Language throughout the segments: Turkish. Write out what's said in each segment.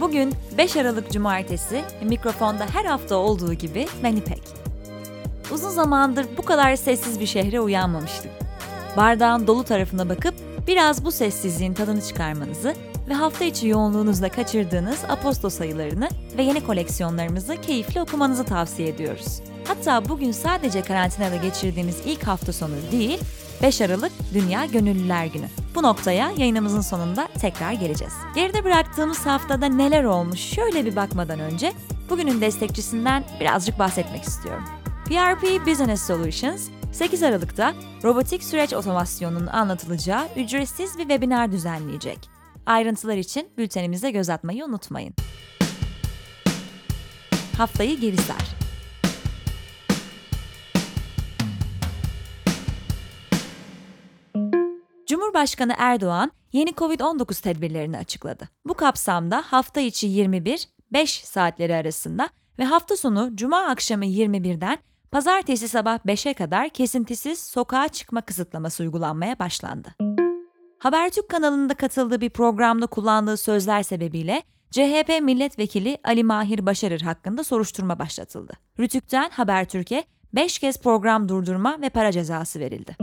Bugün 5 Aralık Cumartesi, mikrofonda her hafta olduğu gibi ben İpek. Uzun zamandır bu kadar sessiz bir şehre uyanmamıştık. Bardağın dolu tarafına bakıp biraz bu sessizliğin tadını çıkarmanızı ve hafta içi yoğunluğunuzla kaçırdığınız aposto sayılarını ve yeni koleksiyonlarımızı keyifli okumanızı tavsiye ediyoruz. Hatta bugün sadece karantinada geçirdiğimiz ilk hafta sonu değil, 5 Aralık Dünya Gönüllüler Günü. Bu noktaya yayınımızın sonunda tekrar geleceğiz. Geride bıraktığımız haftada neler olmuş şöyle bir bakmadan önce bugünün destekçisinden birazcık bahsetmek istiyorum. PRP Business Solutions 8 Aralık'ta robotik süreç otomasyonunun anlatılacağı ücretsiz bir webinar düzenleyecek. Ayrıntılar için bültenimize göz atmayı unutmayın. Haftayı geri sar. Cumhurbaşkanı Erdoğan yeni COVID-19 tedbirlerini açıkladı. Bu kapsamda hafta içi 21-5 saatleri arasında ve hafta sonu cuma akşamı 21'den pazartesi sabah 5'e kadar kesintisiz sokağa çıkma kısıtlaması uygulanmaya başlandı. Habertürk kanalında katıldığı bir programda kullandığı sözler sebebiyle CHP milletvekili Ali Mahir Başarır hakkında soruşturma başlatıldı. Rütük'ten Habertürk'e 5 kez program durdurma ve para cezası verildi.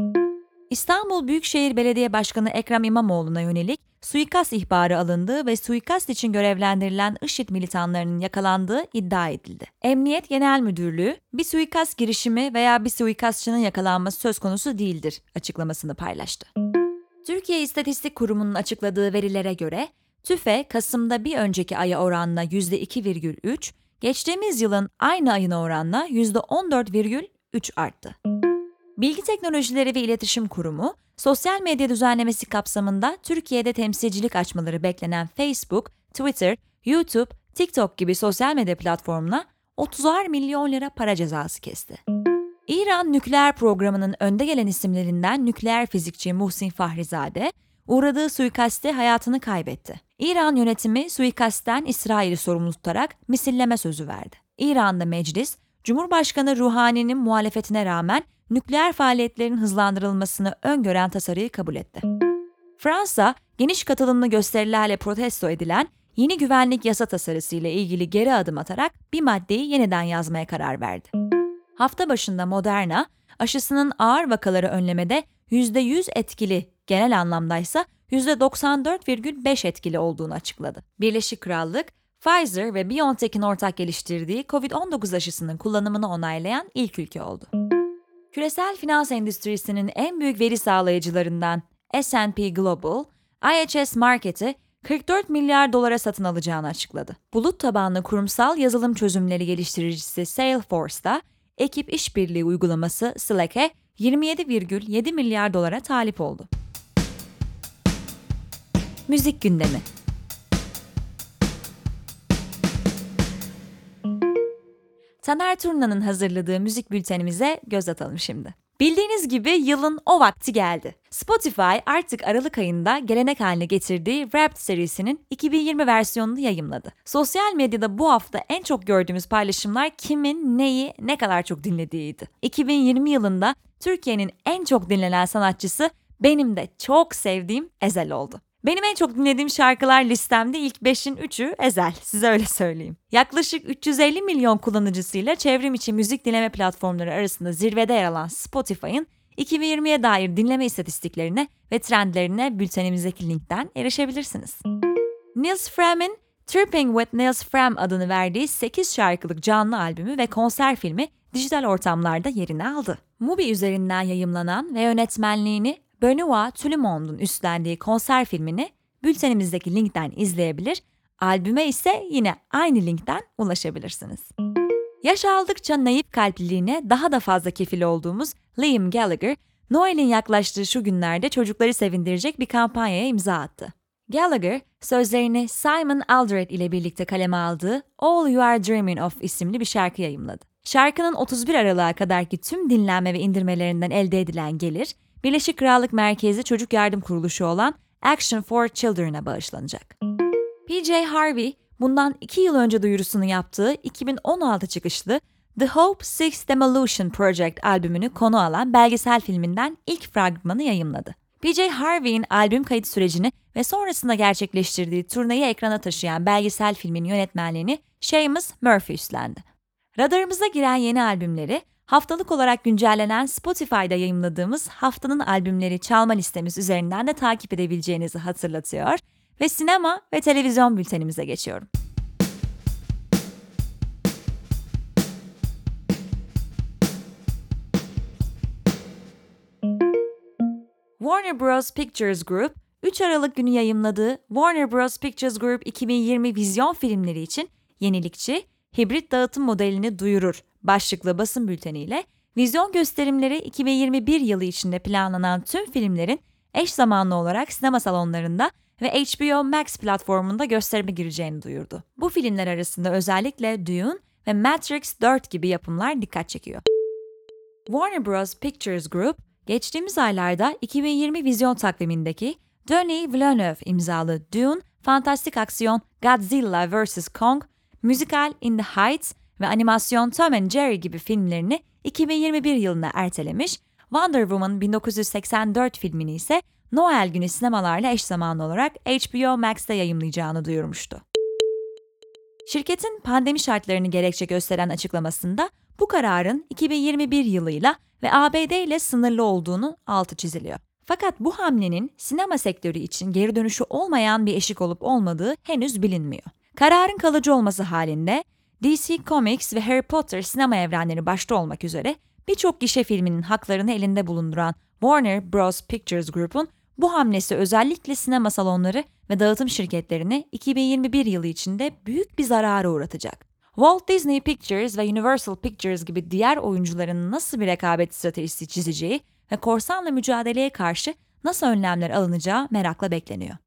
İstanbul Büyükşehir Belediye Başkanı Ekrem İmamoğlu'na yönelik suikast ihbarı alındığı ve suikast için görevlendirilen IŞİD militanlarının yakalandığı iddia edildi. Emniyet Genel Müdürlüğü, bir suikast girişimi veya bir suikastçının yakalanması söz konusu değildir açıklamasını paylaştı. Türkiye İstatistik Kurumu'nun açıkladığı verilere göre TÜFE Kasım'da bir önceki aya oranla %2,3, geçtiğimiz yılın aynı ayına oranla %14,3 arttı. Bilgi Teknolojileri ve İletişim Kurumu, sosyal medya düzenlemesi kapsamında Türkiye'de temsilcilik açmaları beklenen Facebook, Twitter, YouTube, TikTok gibi sosyal medya platformuna 30'ar milyon lira para cezası kesti. İran nükleer programının önde gelen isimlerinden nükleer fizikçi Muhsin Fahrizade, uğradığı suikaste hayatını kaybetti. İran yönetimi suikastten İsrail'i sorumlu tutarak misilleme sözü verdi. İran'da meclis, Cumhurbaşkanı Ruhani'nin muhalefetine rağmen nükleer faaliyetlerin hızlandırılmasını öngören tasarıyı kabul etti. Fransa, geniş katılımlı gösterilerle protesto edilen yeni güvenlik yasa tasarısı ile ilgili geri adım atarak bir maddeyi yeniden yazmaya karar verdi. Hafta başında Moderna, aşısının ağır vakaları önlemede %100 etkili, genel anlamdaysa %94,5 etkili olduğunu açıkladı. Birleşik Krallık, Pfizer ve BioNTech'in ortak geliştirdiği COVID-19 aşısının kullanımını onaylayan ilk ülke oldu. Küresel finans endüstrisinin en büyük veri sağlayıcılarından S&P Global, IHS Market'i 44 milyar dolara satın alacağını açıkladı. Bulut tabanlı kurumsal yazılım çözümleri geliştiricisi Salesforce'da ekip işbirliği uygulaması Slack'e 27,7 milyar dolara talip oldu. Müzik gündemi Taner Turna'nın hazırladığı müzik bültenimize göz atalım şimdi. Bildiğiniz gibi yılın o vakti geldi. Spotify artık Aralık ayında gelenek haline getirdiği Wrapped serisinin 2020 versiyonunu yayımladı. Sosyal medyada bu hafta en çok gördüğümüz paylaşımlar kimin, neyi, ne kadar çok dinlediğiydi. 2020 yılında Türkiye'nin en çok dinlenen sanatçısı benim de çok sevdiğim Ezel oldu. Benim en çok dinlediğim şarkılar listemde ilk 5'in 3'ü Ezel, size öyle söyleyeyim. Yaklaşık 350 milyon kullanıcısıyla çevrim içi müzik dinleme platformları arasında zirvede yer alan Spotify'ın 2020'ye dair dinleme istatistiklerine ve trendlerine bültenimizdeki linkten erişebilirsiniz. Nils Fram'in Tripping with Nils Fram adını verdiği 8 şarkılık canlı albümü ve konser filmi dijital ortamlarda yerini aldı. Mubi üzerinden yayımlanan ve yönetmenliğini Benoit Tulumon'un üstlendiği konser filmini bültenimizdeki linkten izleyebilir, albüme ise yine aynı linkten ulaşabilirsiniz. Yaş aldıkça naif kalpliliğine daha da fazla kefil olduğumuz Liam Gallagher, Noel'in yaklaştığı şu günlerde çocukları sevindirecek bir kampanyaya imza attı. Gallagher, sözlerini Simon Aldred ile birlikte kaleme aldığı All You Are Dreaming Of isimli bir şarkı yayımladı. Şarkının 31 Aralık'a kadarki tüm dinlenme ve indirmelerinden elde edilen gelir, Birleşik Krallık merkezi çocuk yardım kuruluşu olan Action for Children'a bağışlanacak. PJ Harvey, bundan iki yıl önce duyurusunu yaptığı 2016 çıkışlı The Hope Six Demolition Project albümünü konu alan belgesel filminden ilk fragmanı yayımladı. BJ Harvey'in albüm kayıt sürecini ve sonrasında gerçekleştirdiği turnayı ekrana taşıyan belgesel filmin yönetmenliğini Seamus Murphy üstlendi. Radarımıza giren yeni albümleri, haftalık olarak güncellenen Spotify'da yayımladığımız haftanın albümleri çalma listemiz üzerinden de takip edebileceğinizi hatırlatıyor ve sinema ve televizyon bültenimize geçiyorum. Warner Bros. Pictures Group, 3 Aralık günü yayımladığı Warner Bros. Pictures Group 2020 vizyon filmleri için yenilikçi, hibrit dağıtım modelini duyurur başlıklı basın bülteniyle vizyon gösterimleri 2021 yılı içinde planlanan tüm filmlerin eş zamanlı olarak sinema salonlarında ve HBO Max platformunda gösterime gireceğini duyurdu. Bu filmler arasında özellikle Dune ve Matrix 4 gibi yapımlar dikkat çekiyor. Warner Bros. Pictures Group, geçtiğimiz aylarda 2020 vizyon takvimindeki Denis Villeneuve imzalı Dune, fantastik aksiyon Godzilla vs. Kong, müzikal In the Heights ve animasyon Tom and Jerry gibi filmlerini 2021 yılına ertelemiş, Wonder Woman 1984 filmini ise Noel günü sinemalarla eş zamanlı olarak HBO Max'te yayımlayacağını duyurmuştu. Şirketin pandemi şartlarını gerekçe gösteren açıklamasında bu kararın 2021 yılıyla ve ABD ile sınırlı olduğunu altı çiziliyor. Fakat bu hamlenin sinema sektörü için geri dönüşü olmayan bir eşik olup olmadığı henüz bilinmiyor. Kararın kalıcı olması halinde DC Comics ve Harry Potter sinema evrenleri başta olmak üzere birçok gişe filminin haklarını elinde bulunduran Warner Bros. Pictures Group'un bu hamlesi özellikle sinema salonları ve dağıtım şirketlerini 2021 yılı içinde büyük bir zarara uğratacak. Walt Disney Pictures ve Universal Pictures gibi diğer oyuncuların nasıl bir rekabet stratejisi çizeceği ve korsanla mücadeleye karşı nasıl önlemler alınacağı merakla bekleniyor.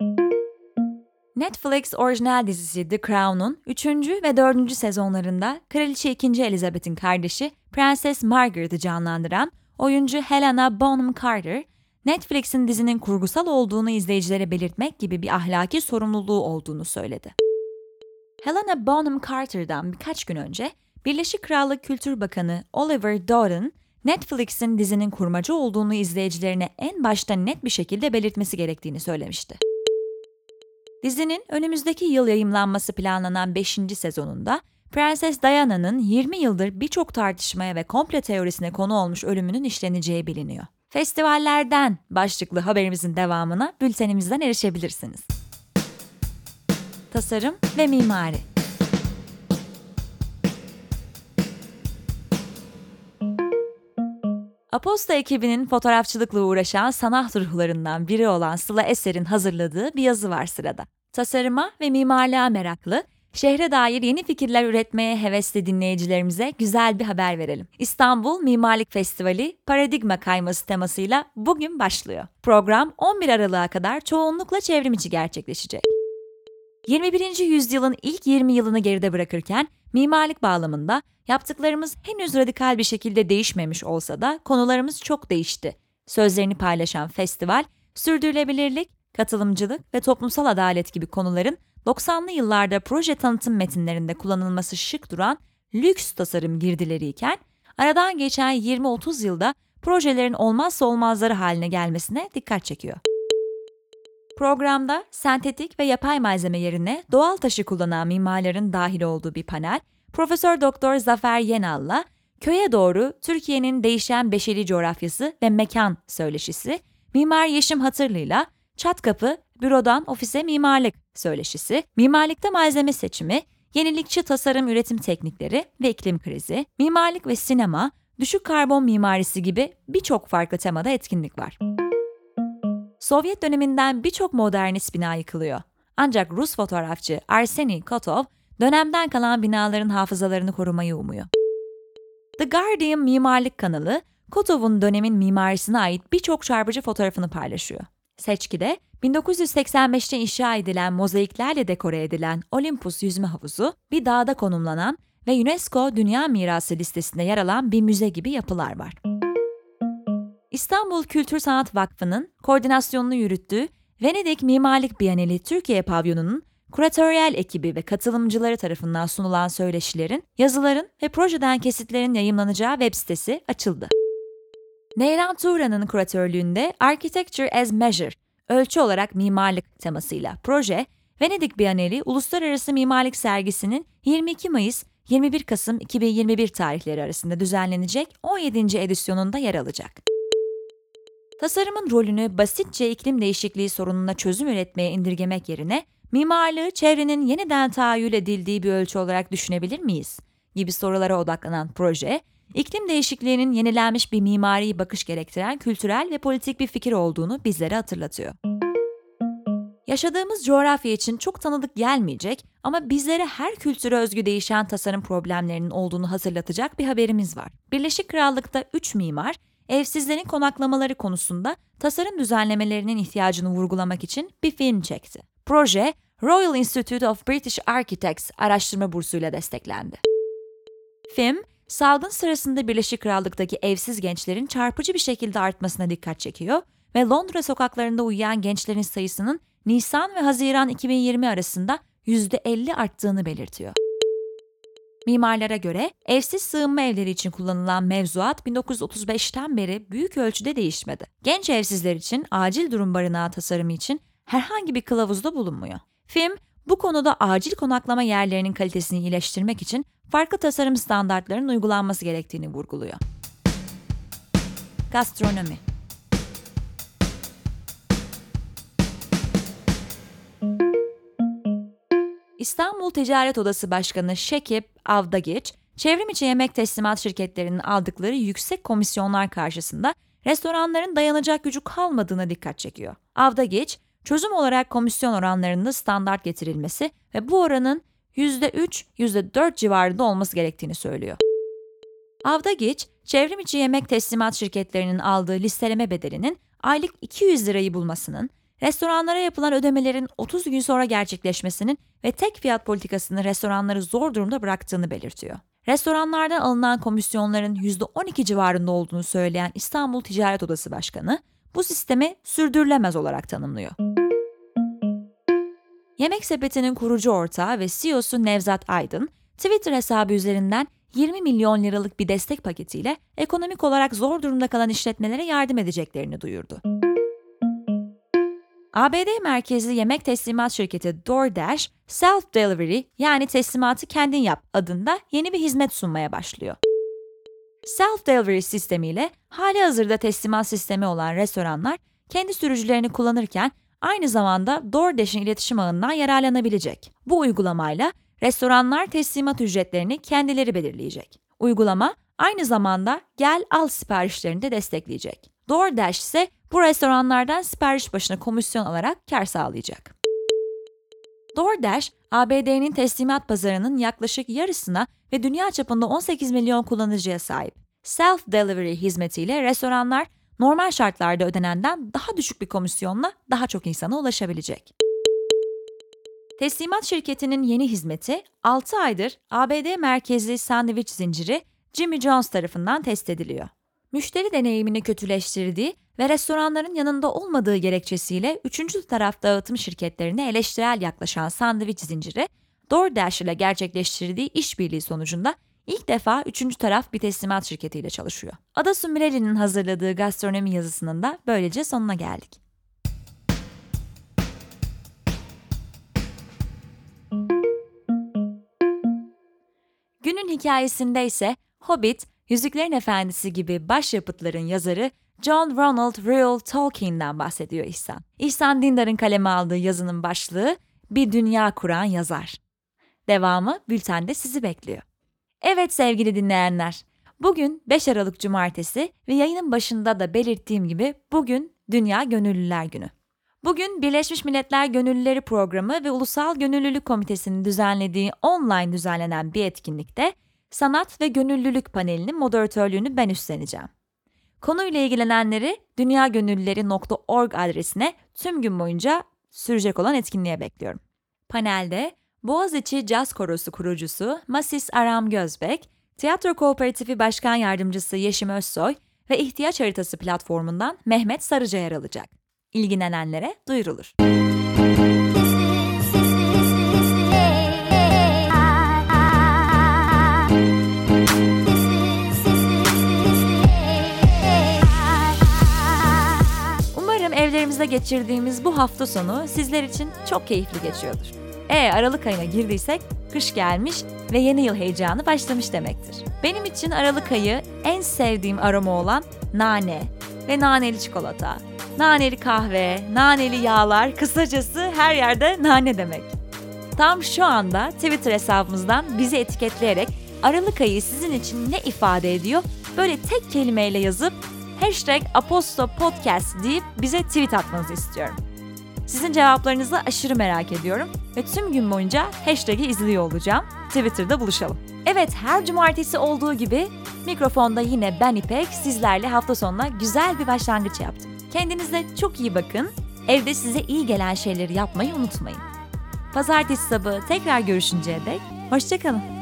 Netflix orijinal dizisi The Crown'un 3. ve 4. sezonlarında Kraliçe 2. Elizabeth'in kardeşi Prenses Margaret'ı canlandıran oyuncu Helena Bonham Carter, Netflix'in dizinin kurgusal olduğunu izleyicilere belirtmek gibi bir ahlaki sorumluluğu olduğunu söyledi. Helena Bonham Carter'dan birkaç gün önce Birleşik Krallık Kültür Bakanı Oliver Dowden, Netflix'in dizinin kurmacı olduğunu izleyicilerine en başta net bir şekilde belirtmesi gerektiğini söylemişti. Dizinin önümüzdeki yıl yayımlanması planlanan 5. sezonunda Prenses Diana'nın 20 yıldır birçok tartışmaya ve komple teorisine konu olmuş ölümünün işleneceği biliniyor. Festivallerden başlıklı haberimizin devamına bültenimizden erişebilirsiniz. Tasarım ve mimari Aposta ekibinin fotoğrafçılıkla uğraşan sanat ruhlarından biri olan Sıla Eser'in hazırladığı bir yazı var sırada. Tasarıma ve mimarlığa meraklı, şehre dair yeni fikirler üretmeye hevesli dinleyicilerimize güzel bir haber verelim. İstanbul Mimarlık Festivali Paradigma Kayması temasıyla bugün başlıyor. Program 11 Aralık'a kadar çoğunlukla çevrim içi gerçekleşecek. 21. yüzyılın ilk 20 yılını geride bırakırken mimarlık bağlamında yaptıklarımız henüz radikal bir şekilde değişmemiş olsa da konularımız çok değişti. Sözlerini paylaşan festival, sürdürülebilirlik, katılımcılık ve toplumsal adalet gibi konuların 90'lı yıllarda proje tanıtım metinlerinde kullanılması şık duran lüks tasarım girdileriyken, aradan geçen 20-30 yılda projelerin olmazsa olmazları haline gelmesine dikkat çekiyor. Programda sentetik ve yapay malzeme yerine doğal taşı kullanan mimarların dahil olduğu bir panel, Profesör Doktor Zafer Yenal'la köye doğru Türkiye'nin değişen beşeri coğrafyası ve mekan söyleşisi, Mimar Yeşim Hatırlı'yla Çat Kapı, Bürodan Ofise Mimarlık söyleşisi, mimarlıkta malzeme seçimi, yenilikçi tasarım üretim teknikleri ve iklim krizi, mimarlık ve sinema, düşük karbon mimarisi gibi birçok farklı temada etkinlik var. Sovyet döneminden birçok modernist bina yıkılıyor. Ancak Rus fotoğrafçı Arseniy Kotov, dönemden kalan binaların hafızalarını korumayı umuyor. The Guardian mimarlık kanalı, Kotov'un dönemin mimarisine ait birçok çarpıcı fotoğrafını paylaşıyor. Seçkide, 1985'te inşa edilen mozaiklerle dekore edilen Olympus yüzme havuzu, bir dağda konumlanan ve UNESCO Dünya Mirası listesinde yer alan bir müze gibi yapılar var. İstanbul Kültür Sanat Vakfı'nın koordinasyonunu yürüttüğü Venedik Mimarlık Bienali Türkiye Pavyonu'nun Kuratöryel ekibi ve katılımcıları tarafından sunulan söyleşilerin, yazıların ve projeden kesitlerin yayımlanacağı web sitesi açıldı. Neyran Tuğra'nın kuratörlüğünde Architecture as Measure, ölçü olarak mimarlık temasıyla proje, Venedik Bienali Uluslararası Mimarlık Sergisi'nin 22 Mayıs 21 Kasım 2021 tarihleri arasında düzenlenecek 17. edisyonunda yer alacak. Tasarımın rolünü basitçe iklim değişikliği sorununa çözüm üretmeye indirgemek yerine mimarlığı çevrenin yeniden tahayyül edildiği bir ölçü olarak düşünebilir miyiz? gibi sorulara odaklanan proje, iklim değişikliğinin yenilenmiş bir mimari bakış gerektiren kültürel ve politik bir fikir olduğunu bizlere hatırlatıyor. Yaşadığımız coğrafya için çok tanıdık gelmeyecek ama bizlere her kültüre özgü değişen tasarım problemlerinin olduğunu hatırlatacak bir haberimiz var. Birleşik Krallık'ta 3 mimar, evsizlerin konaklamaları konusunda tasarım düzenlemelerinin ihtiyacını vurgulamak için bir film çekti. Proje, Royal Institute of British Architects araştırma bursuyla desteklendi. Film, salgın sırasında Birleşik Krallık'taki evsiz gençlerin çarpıcı bir şekilde artmasına dikkat çekiyor ve Londra sokaklarında uyuyan gençlerin sayısının Nisan ve Haziran 2020 arasında %50 arttığını belirtiyor. Mimarlara göre evsiz sığınma evleri için kullanılan mevzuat 1935'ten beri büyük ölçüde değişmedi. Genç evsizler için acil durum barınağı tasarımı için herhangi bir kılavuzda bulunmuyor. Film, bu konuda acil konaklama yerlerinin kalitesini iyileştirmek için farklı tasarım standartlarının uygulanması gerektiğini vurguluyor. Gastronomi İstanbul Ticaret Odası Başkanı Şekip Avdagiç, çevrim içi yemek teslimat şirketlerinin aldıkları yüksek komisyonlar karşısında restoranların dayanacak gücü kalmadığına dikkat çekiyor. Avdagiç, çözüm olarak komisyon oranlarında standart getirilmesi ve bu oranın %3, %4 civarında olması gerektiğini söylüyor. Avdagiç, çevrim içi yemek teslimat şirketlerinin aldığı listeleme bedelinin aylık 200 lirayı bulmasının, restoranlara yapılan ödemelerin 30 gün sonra gerçekleşmesinin ve tek fiyat politikasının restoranları zor durumda bıraktığını belirtiyor. Restoranlardan alınan komisyonların %12 civarında olduğunu söyleyen İstanbul Ticaret Odası Başkanı, bu sistemi sürdürülemez olarak tanımlıyor. Yemek Sepeti'nin kurucu ortağı ve CEO'su Nevzat Aydın, Twitter hesabı üzerinden 20 milyon liralık bir destek paketiyle ekonomik olarak zor durumda kalan işletmelere yardım edeceklerini duyurdu. ABD merkezli yemek teslimat şirketi DoorDash, Self Delivery yani teslimatı kendin yap adında yeni bir hizmet sunmaya başlıyor. Self Delivery sistemiyle hali hazırda teslimat sistemi olan restoranlar kendi sürücülerini kullanırken aynı zamanda DoorDash'in iletişim ağından yararlanabilecek. Bu uygulamayla restoranlar teslimat ücretlerini kendileri belirleyecek. Uygulama aynı zamanda gel al siparişlerini de destekleyecek. DoorDash ise bu restoranlardan sipariş başına komisyon alarak kar sağlayacak. DoorDash, ABD'nin teslimat pazarının yaklaşık yarısına ve dünya çapında 18 milyon kullanıcıya sahip. Self-delivery hizmetiyle restoranlar normal şartlarda ödenenden daha düşük bir komisyonla daha çok insana ulaşabilecek. Teslimat şirketinin yeni hizmeti 6 aydır ABD merkezli sandviç zinciri Jimmy John's tarafından test ediliyor. Müşteri deneyimini kötüleştirdiği ve restoranların yanında olmadığı gerekçesiyle üçüncü taraf dağıtım şirketlerine eleştirel yaklaşan sandviç zinciri, DoorDash ile gerçekleştirdiği işbirliği sonucunda ilk defa üçüncü taraf bir teslimat şirketiyle çalışıyor. Ada Sumreli'nin hazırladığı gastronomi yazısının da böylece sonuna geldik. Günün hikayesinde ise Hobbit, Yüzüklerin Efendisi gibi başyapıtların yazarı John Ronald Reuel Tolkien'den bahsediyor İhsan. İhsan Dindar'ın kaleme aldığı yazının başlığı Bir Dünya Kuran Yazar. Devamı bültende sizi bekliyor. Evet sevgili dinleyenler, bugün 5 Aralık Cumartesi ve yayının başında da belirttiğim gibi bugün Dünya Gönüllüler Günü. Bugün Birleşmiş Milletler Gönüllüleri Programı ve Ulusal Gönüllülük Komitesi'nin düzenlediği online düzenlenen bir etkinlikte sanat ve gönüllülük panelinin moderatörlüğünü ben üstleneceğim. Konuyla ilgilenenleri dünyagönüllüleri.org adresine tüm gün boyunca sürecek olan etkinliğe bekliyorum. Panelde Boğaziçi Caz Korosu kurucusu Masis Aram Gözbek, Tiyatro Kooperatifi Başkan Yardımcısı Yeşim Özsoy ve İhtiyaç Haritası platformundan Mehmet Sarıca yer alacak. İlgilenenlere duyurulur. Geçirdiğimiz bu hafta sonu sizler için çok keyifli geçiyordur. E Aralık ayına girdiysek kış gelmiş ve yeni yıl heyecanı başlamış demektir. Benim için Aralık ayı en sevdiğim aroma olan nane ve naneli çikolata, naneli kahve, naneli yağlar, kısacası her yerde nane demek. Tam şu anda Twitter hesabımızdan bizi etiketleyerek Aralık ayı sizin için ne ifade ediyor böyle tek kelimeyle yazıp hashtag Aposto Podcast deyip bize tweet atmanızı istiyorum. Sizin cevaplarınızı aşırı merak ediyorum ve tüm gün boyunca hashtag'i izliyor olacağım. Twitter'da buluşalım. Evet her cumartesi olduğu gibi mikrofonda yine ben İpek sizlerle hafta sonuna güzel bir başlangıç yaptım. Kendinize çok iyi bakın. Evde size iyi gelen şeyleri yapmayı unutmayın. Pazartesi sabahı tekrar görüşünceye dek hoşçakalın.